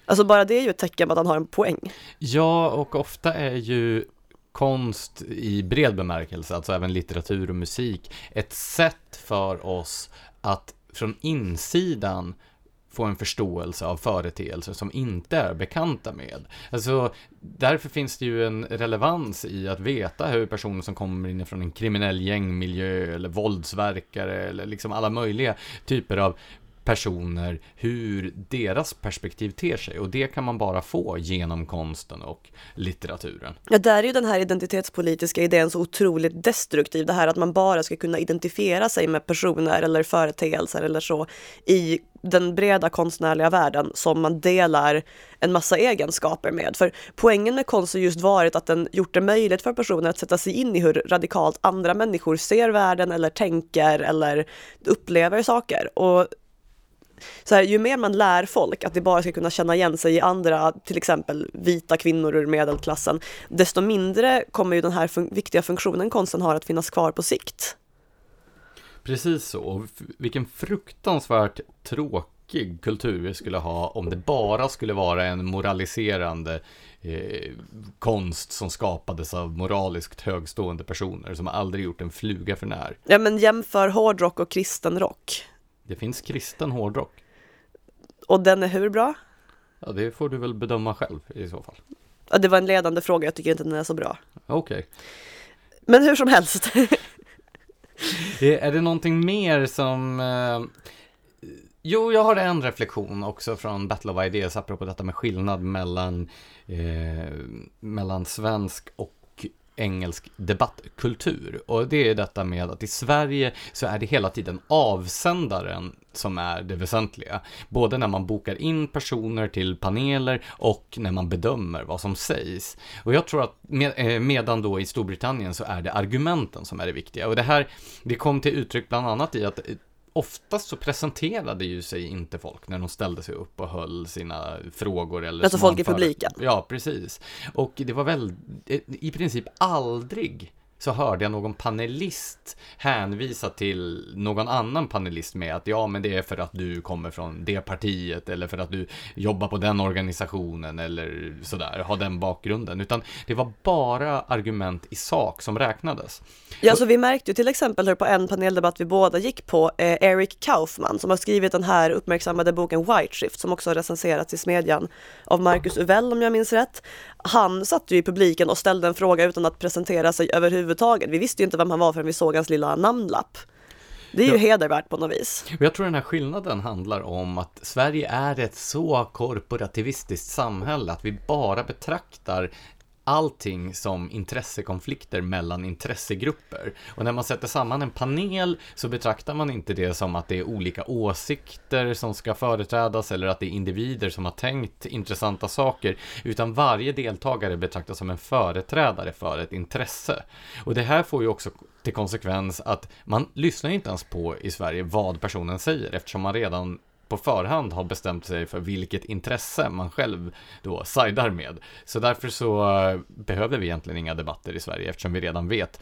Alltså bara det är ju ett tecken på att han har en poäng. Ja, och ofta är ju konst i bred bemärkelse, alltså även litteratur och musik, ett sätt för oss att från insidan få en förståelse av företeelser som inte är bekanta med. Alltså, därför finns det ju en relevans i att veta hur personer som kommer inifrån en kriminell gängmiljö eller våldsverkare eller liksom alla möjliga typer av personer hur deras perspektiv ter sig och det kan man bara få genom konsten och litteraturen. Ja, där är ju den här identitetspolitiska idén så otroligt destruktiv, det här att man bara ska kunna identifiera sig med personer eller företeelser eller så i den breda konstnärliga världen som man delar en massa egenskaper med. För poängen med konst har just varit att den gjort det möjligt för personer att sätta sig in i hur radikalt andra människor ser världen eller tänker eller upplever saker. Och så här, ju mer man lär folk att det bara ska kunna känna igen sig i andra, till exempel vita kvinnor ur medelklassen, desto mindre kommer ju den här fun viktiga funktionen konsten har att finnas kvar på sikt. Precis så, och vilken fruktansvärt tråkig kultur vi skulle ha om det bara skulle vara en moraliserande eh, konst som skapades av moraliskt högstående personer som aldrig gjort en fluga för när. Ja men jämför hårdrock och kristen rock. Det finns kristen hårdrock. Och den är hur bra? Ja, det får du väl bedöma själv i så fall. Ja, det var en ledande fråga, jag tycker inte den är så bra. Okej. Okay. Men hur som helst. är det någonting mer som... Eh... Jo, jag har en reflektion också från Battle of Ideas, apropå detta med skillnad mellan, eh, mellan svensk och engelsk debattkultur. Och det är detta med att i Sverige så är det hela tiden avsändaren som är det väsentliga. Både när man bokar in personer till paneler och när man bedömer vad som sägs. Och jag tror att med, eh, medan då i Storbritannien så är det argumenten som är det viktiga. Och det här, det kom till uttryck bland annat i att oftast så presenterade ju sig inte folk när de ställde sig upp och höll sina frågor eller Alltså folk i publiken? Ja, precis. Och det var väl i princip aldrig så hörde jag någon panelist hänvisa till någon annan panelist med att ja, men det är för att du kommer från det partiet eller för att du jobbar på den organisationen eller sådär, har den bakgrunden, utan det var bara argument i sak som räknades. Ja, så vi märkte ju till exempel på en paneldebatt vi båda gick på, eh, Eric Kaufman som har skrivit den här uppmärksammade boken White Shift som också har recenserats i Smedjan av Marcus Uvell om jag minns rätt. Han satt ju i publiken och ställde en fråga utan att presentera sig överhuvudtaget. Vi visste ju inte vem han var förrän vi såg hans lilla namnlapp. Det är ju ja. hedervärt på något vis. Jag tror den här skillnaden handlar om att Sverige är ett så korporativistiskt samhälle att vi bara betraktar allting som intressekonflikter mellan intressegrupper. Och när man sätter samman en panel så betraktar man inte det som att det är olika åsikter som ska företrädas eller att det är individer som har tänkt intressanta saker, utan varje deltagare betraktas som en företrädare för ett intresse. Och det här får ju också till konsekvens att man lyssnar inte ens på i Sverige vad personen säger eftersom man redan på förhand har bestämt sig för vilket intresse man själv då sidar med. Så därför så eh, behöver vi egentligen inga debatter i Sverige eftersom vi redan vet.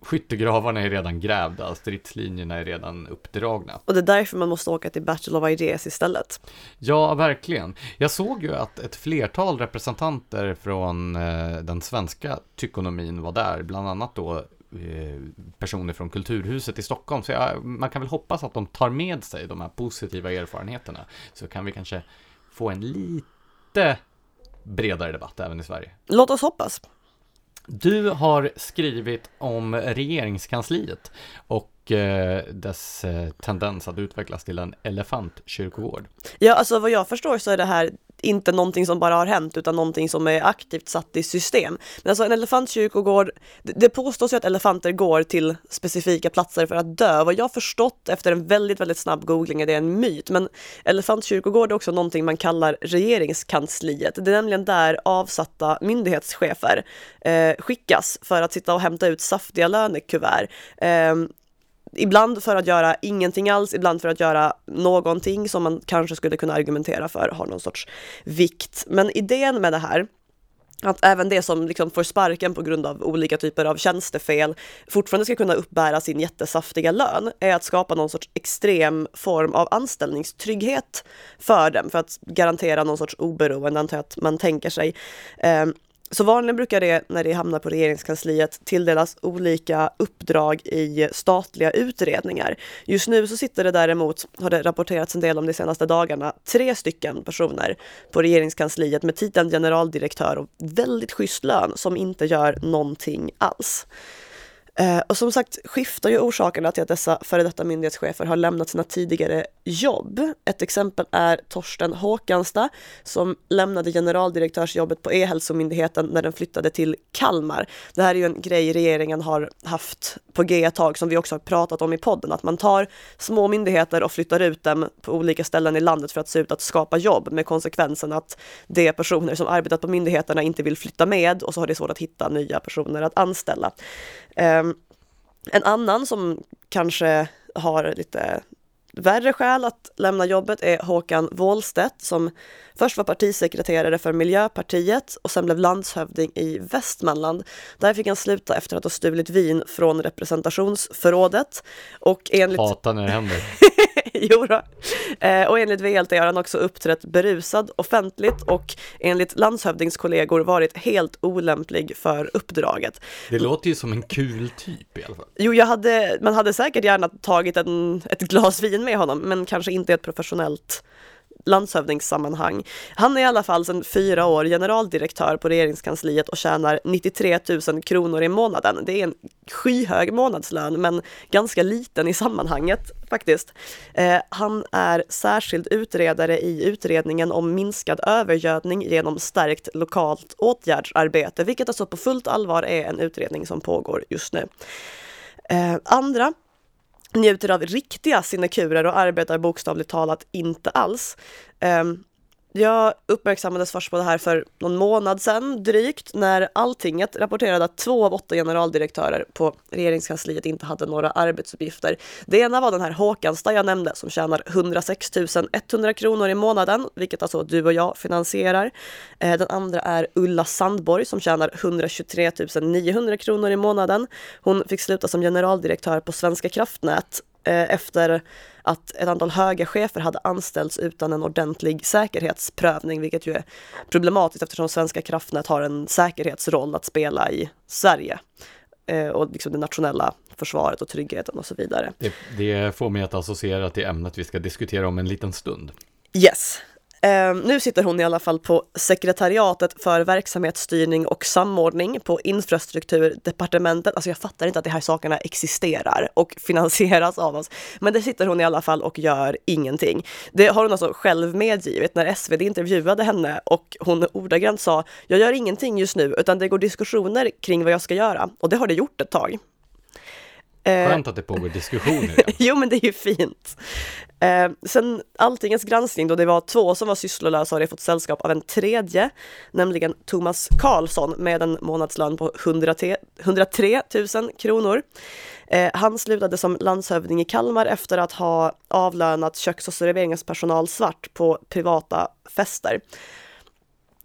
Skyttegravarna är redan grävda, stridslinjerna är redan uppdragna. Och det är därför man måste åka till Battle of Ideas istället. Ja, verkligen. Jag såg ju att ett flertal representanter från eh, den svenska tykonomin var där, bland annat då personer från Kulturhuset i Stockholm. Så jag, man kan väl hoppas att de tar med sig de här positiva erfarenheterna. Så kan vi kanske få en lite bredare debatt även i Sverige. Låt oss hoppas. Du har skrivit om regeringskansliet och eh, dess eh, tendens att utvecklas till en elefantkyrkogård. Ja, alltså vad jag förstår så är det här inte någonting som bara har hänt utan någonting som är aktivt satt i system. Men alltså en elefantkyrkogård, det, det påstås ju att elefanter går till specifika platser för att dö. Vad jag förstått efter en väldigt, väldigt snabb googling är det en myt. Men elefantkyrkogård är också någonting man kallar regeringskansliet. Det är nämligen där avsatta myndighetschefer eh, skickas för att sitta och hämta ut saftiga lönekuvert. Eh, Ibland för att göra ingenting alls, ibland för att göra någonting som man kanske skulle kunna argumentera för har någon sorts vikt. Men idén med det här att även det som liksom får sparken på grund av olika typer av tjänstefel fortfarande ska kunna uppbära sin jättesaftiga lön är att skapa någon sorts extrem form av anställningstrygghet för dem för att garantera någon sorts oberoende, antar jag att man tänker sig. Ehm, så vanligen brukar det, när det hamnar på regeringskansliet, tilldelas olika uppdrag i statliga utredningar. Just nu så sitter det däremot, har det rapporterats en del om de senaste dagarna, tre stycken personer på regeringskansliet med titeln generaldirektör och väldigt schysst lön som inte gör någonting alls. Eh, och som sagt skiftar ju orsakerna till att dessa före detta myndighetschefer har lämnat sina tidigare jobb. Ett exempel är Torsten Håkansta som lämnade generaldirektörsjobbet på E-hälsomyndigheten när den flyttade till Kalmar. Det här är ju en grej regeringen har haft på G ett tag som vi också har pratat om i podden, att man tar små myndigheter och flyttar ut dem på olika ställen i landet för att se ut att skapa jobb med konsekvensen att de personer som arbetat på myndigheterna inte vill flytta med och så har det svårt att hitta nya personer att anställa. Um, en annan som kanske har lite värre skäl att lämna jobbet är Håkan Wåhlstedt som först var partisekreterare för Miljöpartiet och sen blev landshövding i Västmanland. Där fick han sluta efter att ha stulit vin från representationsförrådet. Och enligt... Hatar när det händer. jo då. Eh, och enligt VLT har han också uppträtt berusad offentligt och enligt landshövdingskollegor varit helt olämplig för uppdraget. Det låter ju som en kul typ i alla fall. Jo, jag hade, man hade säkert gärna tagit en, ett glas vin med honom, men kanske inte ett professionellt landshövdingssammanhang. Han är i alla fall sedan fyra år generaldirektör på regeringskansliet och tjänar 93 000 kronor i månaden. Det är en skyhög månadslön men ganska liten i sammanhanget faktiskt. Eh, han är särskild utredare i utredningen om minskad övergödning genom stärkt lokalt åtgärdsarbete, vilket alltså på fullt allvar är en utredning som pågår just nu. Eh, andra njuter av riktiga sinekurer och arbetar bokstavligt talat inte alls. Um, jag uppmärksammades först på det här för någon månad sedan drygt när Alltinget rapporterade att två av åtta generaldirektörer på regeringskansliet inte hade några arbetsuppgifter. Det ena var den här Håkansta jag nämnde som tjänar 106 100 kronor i månaden, vilket alltså du och jag finansierar. Eh, den andra är Ulla Sandborg som tjänar 123 900 kronor i månaden. Hon fick sluta som generaldirektör på Svenska kraftnät efter att ett antal höga chefer hade anställts utan en ordentlig säkerhetsprövning, vilket ju är problematiskt eftersom Svenska kraftnät har en säkerhetsroll att spela i Sverige eh, och liksom det nationella försvaret och tryggheten och så vidare. Det, det får mig att associera till ämnet vi ska diskutera om en liten stund. Yes, Uh, nu sitter hon i alla fall på sekretariatet för verksamhetsstyrning och samordning på infrastrukturdepartementet. Alltså jag fattar inte att de här sakerna existerar och finansieras av oss. Men där sitter hon i alla fall och gör ingenting. Det har hon alltså själv medgivit när SvD intervjuade henne och hon ordagrant sa jag gör ingenting just nu utan det går diskussioner kring vad jag ska göra och det har det gjort ett tag. Eh, Skönt att det pågår diskussioner. jo, men det är ju fint. Eh, sen Alltingens granskning då det var två som var sysslolösa har det fått sällskap av en tredje, nämligen Thomas Karlsson med en månadslön på 103, 103 000 kronor. Eh, han slutade som landshövding i Kalmar efter att ha avlönat köks och serveringspersonal svart på privata fester.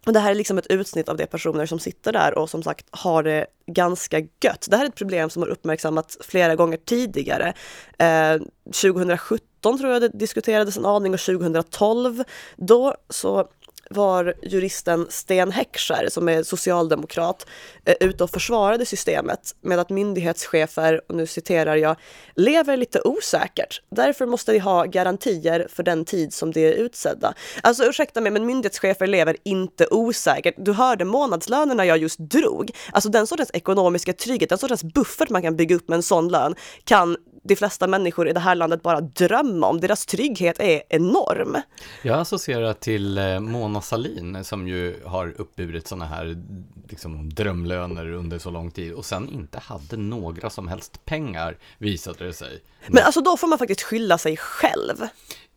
Och det här är liksom ett utsnitt av de personer som sitter där och som sagt har det ganska gött. Det här är ett problem som har uppmärksammats flera gånger tidigare. Eh, 2017 tror jag det diskuterades en aning och 2012 då så var juristen Sten Heckscher, som är socialdemokrat, eh, ute och försvarade systemet med att myndighetschefer, och nu citerar jag, lever lite osäkert. Därför måste de ha garantier för den tid som de är utsedda. Alltså ursäkta mig, men myndighetschefer lever inte osäkert. Du hörde månadslönerna jag just drog. Alltså den sortens ekonomiska trygghet, den sortens buffert man kan bygga upp med en sån lön kan de flesta människor i det här landet bara drömma om. Deras trygghet är enorm. Jag associerar till eh, Mona Salin som ju har uppburit sådana här liksom, drömlöner under så lång tid och sen inte hade några som helst pengar visade det sig. Men alltså då får man faktiskt skylla sig själv.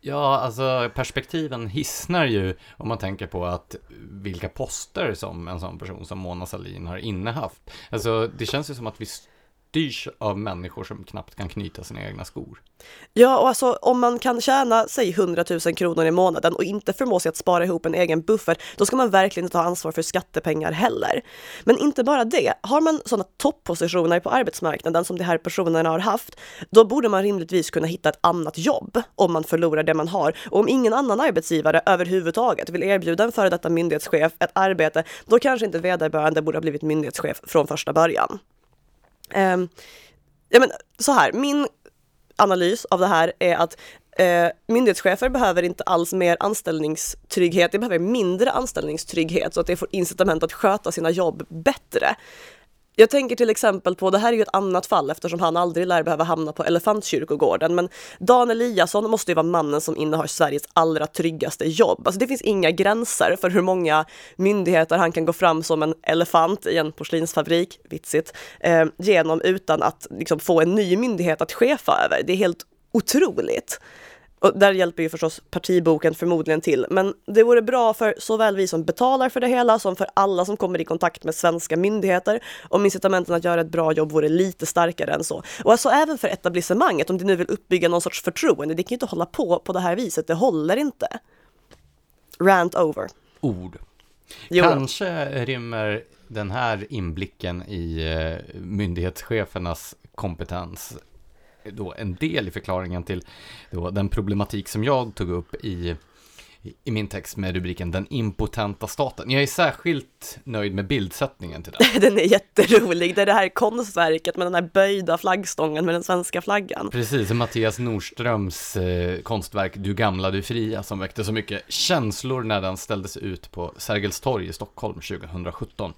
Ja, alltså perspektiven hissnar ju om man tänker på att vilka poster som en sån person som Mona Salin har innehaft. Alltså det känns ju som att vi styrs av människor som knappt kan knyta sina egna skor. Ja, och alltså om man kan tjäna, säg 100 000 kronor i månaden och inte förmå sig att spara ihop en egen buffert, då ska man verkligen inte ta ansvar för skattepengar heller. Men inte bara det, har man sådana toppositioner på arbetsmarknaden som de här personerna har haft, då borde man rimligtvis kunna hitta ett annat jobb om man förlorar det man har. Och om ingen annan arbetsgivare överhuvudtaget vill erbjuda en före detta myndighetschef ett arbete, då kanske inte vederbörande borde ha blivit myndighetschef från första början. Um, ja, men, så här, min analys av det här är att eh, myndighetschefer behöver inte alls mer anställningstrygghet, de behöver mindre anställningstrygghet så att de får incitament att sköta sina jobb bättre. Jag tänker till exempel på, det här är ju ett annat fall eftersom han aldrig lär behöva hamna på Elefantkyrkogården, men Dan Eliasson måste ju vara mannen som innehar Sveriges allra tryggaste jobb. Alltså det finns inga gränser för hur många myndigheter han kan gå fram som en elefant i en porslinsfabrik, vitsigt, eh, genom utan att liksom, få en ny myndighet att chefa över. Det är helt otroligt. Och där hjälper ju förstås partiboken förmodligen till, men det vore bra för såväl vi som betalar för det hela som för alla som kommer i kontakt med svenska myndigheter om incitamenten att göra ett bra jobb vore lite starkare än så. Och alltså även för etablissemanget, om de nu vill uppbygga någon sorts förtroende, det kan ju inte hålla på på det här viset, det håller inte. Rant over. Ord. Jo. Kanske rymmer den här inblicken i eh, myndighetschefernas kompetens då en del i förklaringen till då den problematik som jag tog upp i, i min text med rubriken Den impotenta staten. Jag är särskilt nöjd med bildsättningen till den. den är jätterolig, det är det här konstverket med den här böjda flaggstången med den svenska flaggan. Precis, Mattias Nordströms eh, konstverk Du gamla, du fria som väckte så mycket känslor när den ställdes ut på Sergels torg i Stockholm 2017.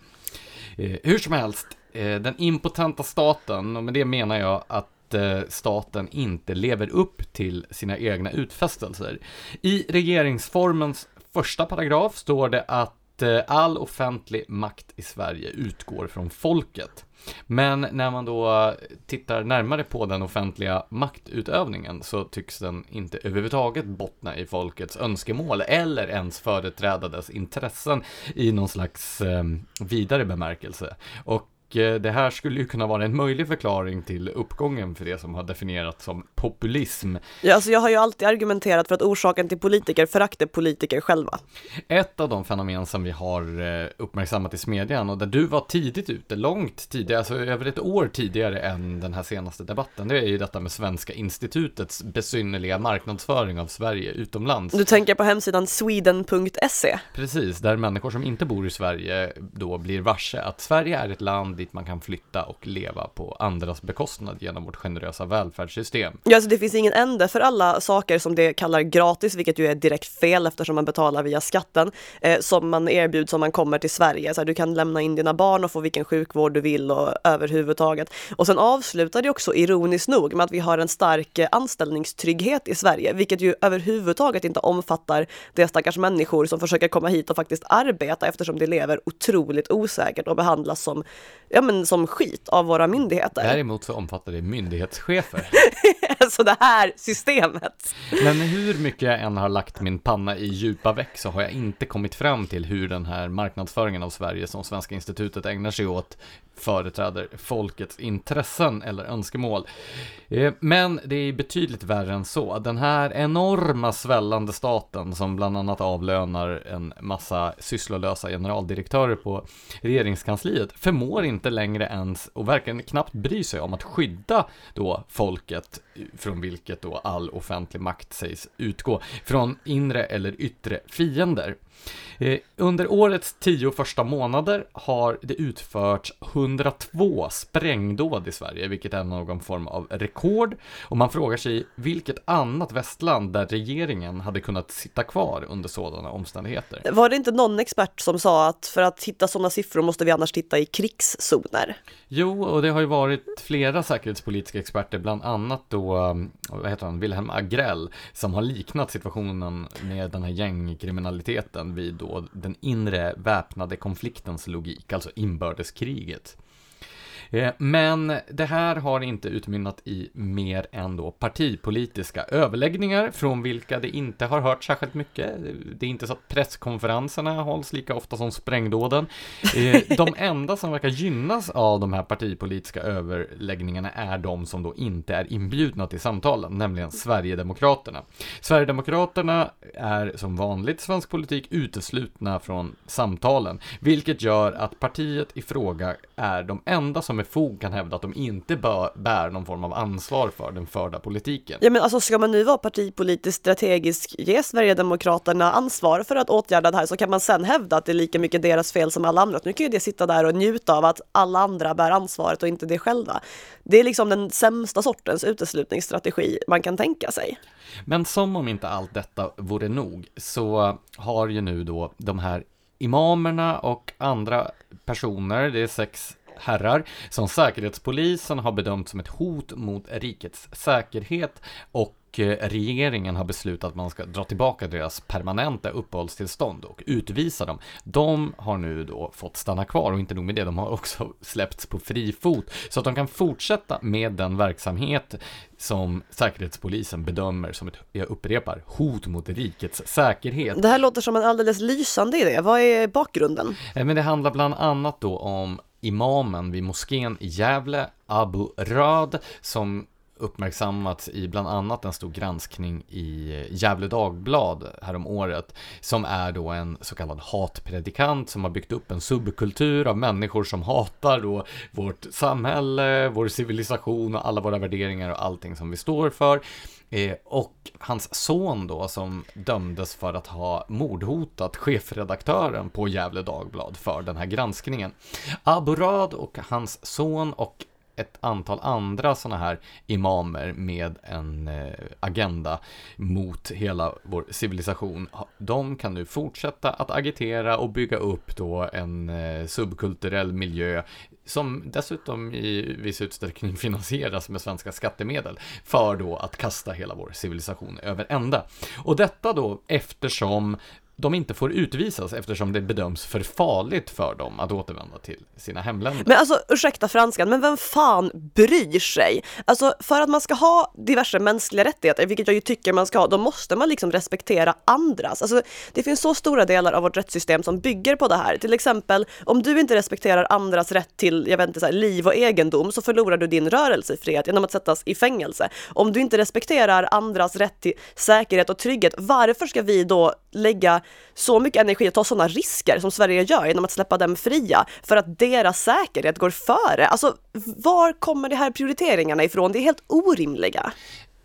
Eh, hur som helst, eh, den impotenta staten, och med det menar jag att att eh, staten inte lever upp till sina egna utfästelser. I regeringsformens första paragraf står det att eh, all offentlig makt i Sverige utgår från folket. Men när man då tittar närmare på den offentliga maktutövningen så tycks den inte överhuvudtaget bottna i folkets önskemål eller ens företräda dess intressen i någon slags eh, vidare bemärkelse. Och det här skulle ju kunna vara en möjlig förklaring till uppgången för det som har definierats som populism. Ja, alltså jag har ju alltid argumenterat för att orsaken till politiker förakt är politiker själva. Ett av de fenomen som vi har eh, uppmärksammat i smedjan och där du var tidigt ute, långt tidigare, alltså över ett år tidigare än den här senaste debatten, det är ju detta med Svenska institutets besynnerliga marknadsföring av Sverige utomlands. Du tänker på hemsidan sweden.se? Precis, där människor som inte bor i Sverige då blir varse att Sverige är ett land dit man kan flytta och leva på andras bekostnad genom vårt generösa välfärdssystem. Ja, alltså det finns ingen ände för alla saker som det kallar gratis, vilket ju är direkt fel eftersom man betalar via skatten, eh, som man erbjuds om man kommer till Sverige. Så här, du kan lämna in dina barn och få vilken sjukvård du vill och överhuvudtaget. Och sen avslutar det också ironiskt nog med att vi har en stark eh, anställningstrygghet i Sverige, vilket ju överhuvudtaget inte omfattar de stackars människor som försöker komma hit och faktiskt arbeta eftersom de lever otroligt osäkert och behandlas som ja, men som skit av våra myndigheter. Däremot så omfattar det myndighetschefer. alltså det här systemet. Men hur mycket jag än har lagt min panna i djupa väck så har jag inte kommit fram till hur den här marknadsföringen av Sverige som Svenska institutet ägnar sig åt företräder folkets intressen eller önskemål. Eh, men det är betydligt värre än så. Den här enorma svällande staten som bland annat avlönar en massa sysslolösa generaldirektörer på regeringskansliet förmår inte inte längre ens och verkligen knappt bry sig om att skydda då folket från vilket då all offentlig makt sägs utgå från inre eller yttre fiender. Eh, under årets tio första månader har det utförts 102 sprängdåd i Sverige, vilket är någon form av rekord. Och man frågar sig vilket annat västland där regeringen hade kunnat sitta kvar under sådana omständigheter. Var det inte någon expert som sa att för att hitta sådana siffror måste vi annars titta i krigszoner? Jo, och det har ju varit flera säkerhetspolitiska experter, bland annat då, um, vad heter han, Wilhelm Agrell, som har liknat situationen med den här gängkriminaliteten vid då den inre väpnade konfliktens logik, alltså inbördeskriget. Eh, men det här har inte utmynnat i mer än då partipolitiska överläggningar från vilka det inte har hört särskilt mycket. Det är inte så att presskonferenserna hålls lika ofta som sprängdåden. Eh, de enda som verkar gynnas av de här partipolitiska överläggningarna är de som då inte är inbjudna till samtalen, nämligen Sverigedemokraterna. Sverigedemokraterna är som vanligt svensk politik uteslutna från samtalen, vilket gör att partiet i fråga är de enda som med fog kan hävda att de inte bör, bär någon form av ansvar för den förda politiken. Ja men alltså ska man nu vara partipolitiskt strategisk, ge Sverigedemokraterna ansvar för att åtgärda det här så kan man sen hävda att det är lika mycket deras fel som alla andra. Nu kan ju det sitta där och njuta av att alla andra bär ansvaret och inte det själva. Det är liksom den sämsta sortens uteslutningsstrategi man kan tänka sig. Men som om inte allt detta vore nog så har ju nu då de här imamerna och andra personer, det är sex herrar, som Säkerhetspolisen har bedömt som ett hot mot rikets säkerhet och eh, regeringen har beslutat att man ska dra tillbaka deras permanenta uppehållstillstånd och utvisa dem. De har nu då fått stanna kvar och inte nog med det, de har också släppts på fri fot så att de kan fortsätta med den verksamhet som Säkerhetspolisen bedömer som ett, jag upprepar, hot mot rikets säkerhet. Det här låter som en alldeles lysande idé. Vad är bakgrunden? Eh, Men det handlar bland annat då om imamen vid moskén i Gävle, Abu Rad, som uppmärksammats i bland annat en stor granskning i Gävle Dagblad härom året som är då en så kallad hatpredikant som har byggt upp en subkultur av människor som hatar då vårt samhälle, vår civilisation och alla våra värderingar och allting som vi står för. Eh, och hans son då som dömdes för att ha mordhotat chefredaktören på Gävle Dagblad för den här granskningen. Aburad och hans son och ett antal andra sådana här imamer med en eh, agenda mot hela vår civilisation. De kan nu fortsätta att agitera och bygga upp då en eh, subkulturell miljö som dessutom i viss utsträckning finansieras med svenska skattemedel för då att kasta hela vår civilisation över ända. Och detta då eftersom de inte får utvisas eftersom det bedöms för farligt för dem att återvända till sina hemländer. Men alltså ursäkta franskan, men vem fan bryr sig? Alltså för att man ska ha diverse mänskliga rättigheter, vilket jag ju tycker man ska ha, då måste man liksom respektera andras. Alltså det finns så stora delar av vårt rättssystem som bygger på det här. Till exempel om du inte respekterar andras rätt till, jag vet inte, så här, liv och egendom så förlorar du din rörelsefrihet genom att sättas i fängelse. Om du inte respekterar andras rätt till säkerhet och trygghet, varför ska vi då lägga så mycket energi att ta sådana risker som Sverige gör genom att släppa dem fria för att deras säkerhet går före. Alltså, var kommer de här prioriteringarna ifrån? Det är helt orimliga.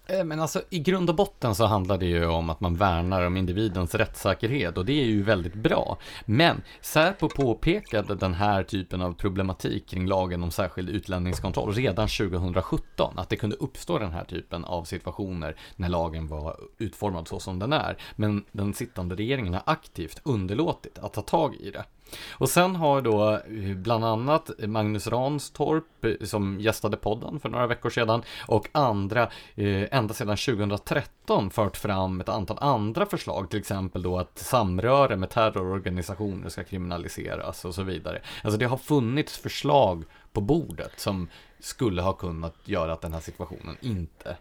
Eh, men alltså i grund och botten så handlar det ju om att man värnar om individens rättssäkerhet och det är ju väldigt bra. Men Säpo påpekade den här typen av problematik kring lagen om särskild utlänningskontroll redan 2017, att det kunde uppstå den här typen av situationer när lagen var utformad så som den är. Men den sittande regeringen har aktivt underlåtit att ta tag i det. Och sen har då eh, bland annat Magnus Ranstorp eh, som gästade podden för några veckor sedan och andra eh, ända sedan 2013 fört fram ett antal andra förslag, till exempel då att samröre med terrororganisationer ska kriminaliseras och så vidare. Alltså det har funnits förslag på bordet som skulle ha kunnat göra att den här situationen inte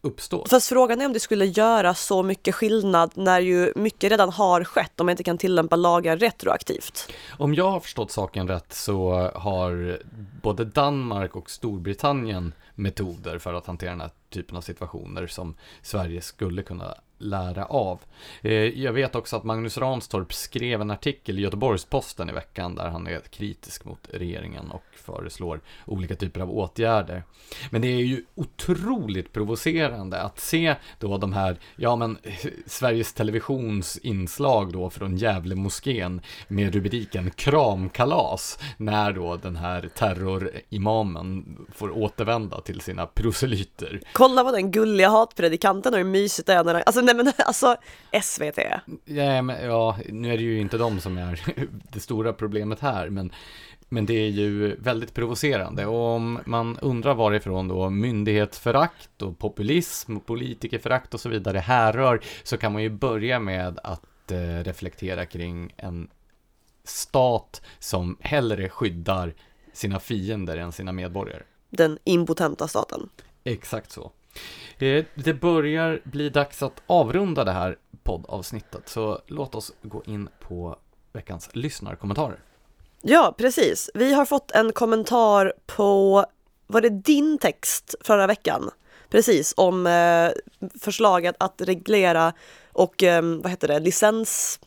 uppstår. Fast frågan är om det skulle göra så mycket skillnad när ju mycket redan har skett om man inte kan tillämpa lagar retroaktivt. Om jag har förstått saken rätt så har både Danmark och Storbritannien metoder för att hantera den här typen av situationer som Sverige skulle kunna lära av. Eh, jag vet också att Magnus Ranstorp skrev en artikel i Göteborgs-Posten i veckan där han är kritisk mot regeringen och föreslår olika typer av åtgärder. Men det är ju otroligt provocerande att se då de här, ja men Sveriges Televisions inslag då från Gävle moskén med rubriken Kramkalas när då den här terrorimamen får återvända till sina proselyter. Kolla vad den gulliga hatpredikanten och hur mysigt det är när alltså nej men alltså SVT. Ja, men, ja, nu är det ju inte de som är det stora problemet här, men men det är ju väldigt provocerande och om man undrar varifrån då myndighetsförakt och populism och politikerförakt och så vidare härrör så kan man ju börja med att eh, reflektera kring en stat som hellre skyddar sina fiender än sina medborgare. Den impotenta staten. Exakt så. Eh, det börjar bli dags att avrunda det här poddavsnittet, så låt oss gå in på veckans lyssnarkommentarer. Ja, precis. Vi har fått en kommentar på, var det din text förra veckan? Precis, om eh, förslaget att reglera och eh, vad heter det, licens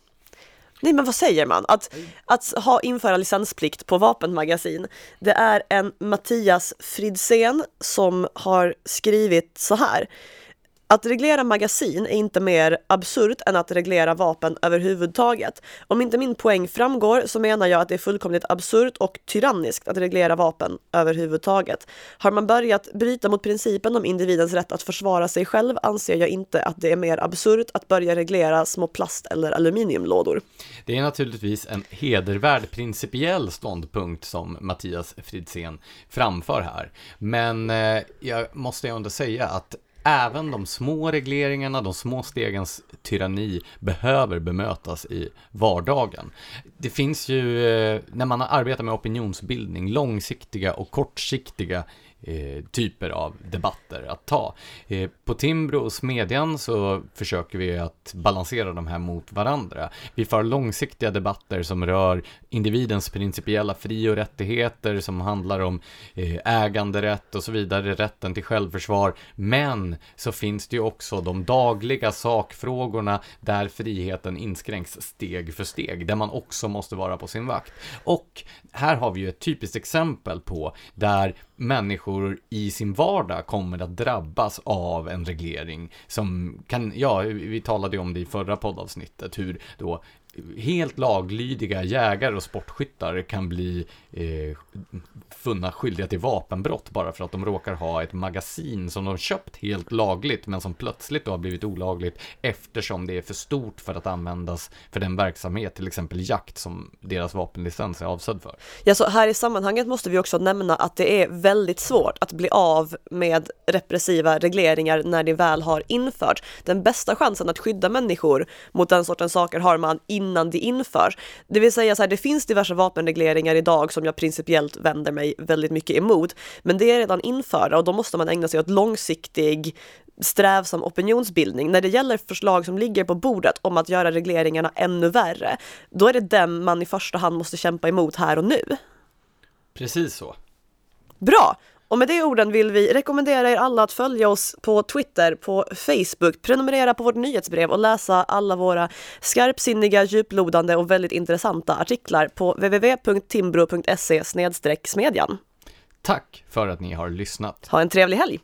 Nej men vad säger man? Att, att ha, införa licensplikt på vapenmagasin. Det är en Mattias Fridsén som har skrivit så här. Att reglera magasin är inte mer absurt än att reglera vapen överhuvudtaget. Om inte min poäng framgår så menar jag att det är fullkomligt absurt och tyranniskt att reglera vapen överhuvudtaget. Har man börjat bryta mot principen om individens rätt att försvara sig själv anser jag inte att det är mer absurt att börja reglera små plast eller aluminiumlådor. Det är naturligtvis en hedervärd principiell ståndpunkt som Mattias Fridsén framför här. Men eh, jag måste ändå säga att även de små regleringarna, de små stegens tyranni behöver bemötas i vardagen. Det finns ju, eh, när man arbetar med opinionsbildning, långsiktiga och kortsiktiga eh, typer av debatter att ta. Eh, på Timbro och Smedjan så försöker vi att balansera de här mot varandra. Vi för långsiktiga debatter som rör individens principiella fri och rättigheter som handlar om eh, äganderätt och så vidare, rätten till självförsvar. Men så finns det ju också de dagliga sakfrågorna där friheten inskränks steg för steg, där man också måste vara på sin vakt. Och här har vi ju ett typiskt exempel på där människor i sin vardag kommer att drabbas av en reglering som kan, ja, vi talade ju om det i förra poddavsnittet, hur då helt laglydiga jägare och sportskyttar kan bli eh, funna skyldiga till vapenbrott bara för att de råkar ha ett magasin som de köpt helt lagligt men som plötsligt då har blivit olagligt eftersom det är för stort för att användas för den verksamhet, till exempel jakt som deras vapenlicens är avsedd för. Ja, så här i sammanhanget måste vi också nämna att det är väldigt svårt att bli av med repressiva regleringar när det väl har införts. Den bästa chansen att skydda människor mot den sortens saker har man innan det införs. Det vill säga så här, det finns diverse vapenregleringar idag som jag principiellt vänder mig väldigt mycket emot, men det är redan införda och då måste man ägna sig åt långsiktig strävsam opinionsbildning. När det gäller förslag som ligger på bordet om att göra regleringarna ännu värre, då är det dem man i första hand måste kämpa emot här och nu. Precis så. Bra! Och med de orden vill vi rekommendera er alla att följa oss på Twitter, på Facebook, prenumerera på vårt nyhetsbrev och läsa alla våra skarpsinniga, djuplodande och väldigt intressanta artiklar på www.timbro.se smedjan. Tack för att ni har lyssnat. Ha en trevlig helg!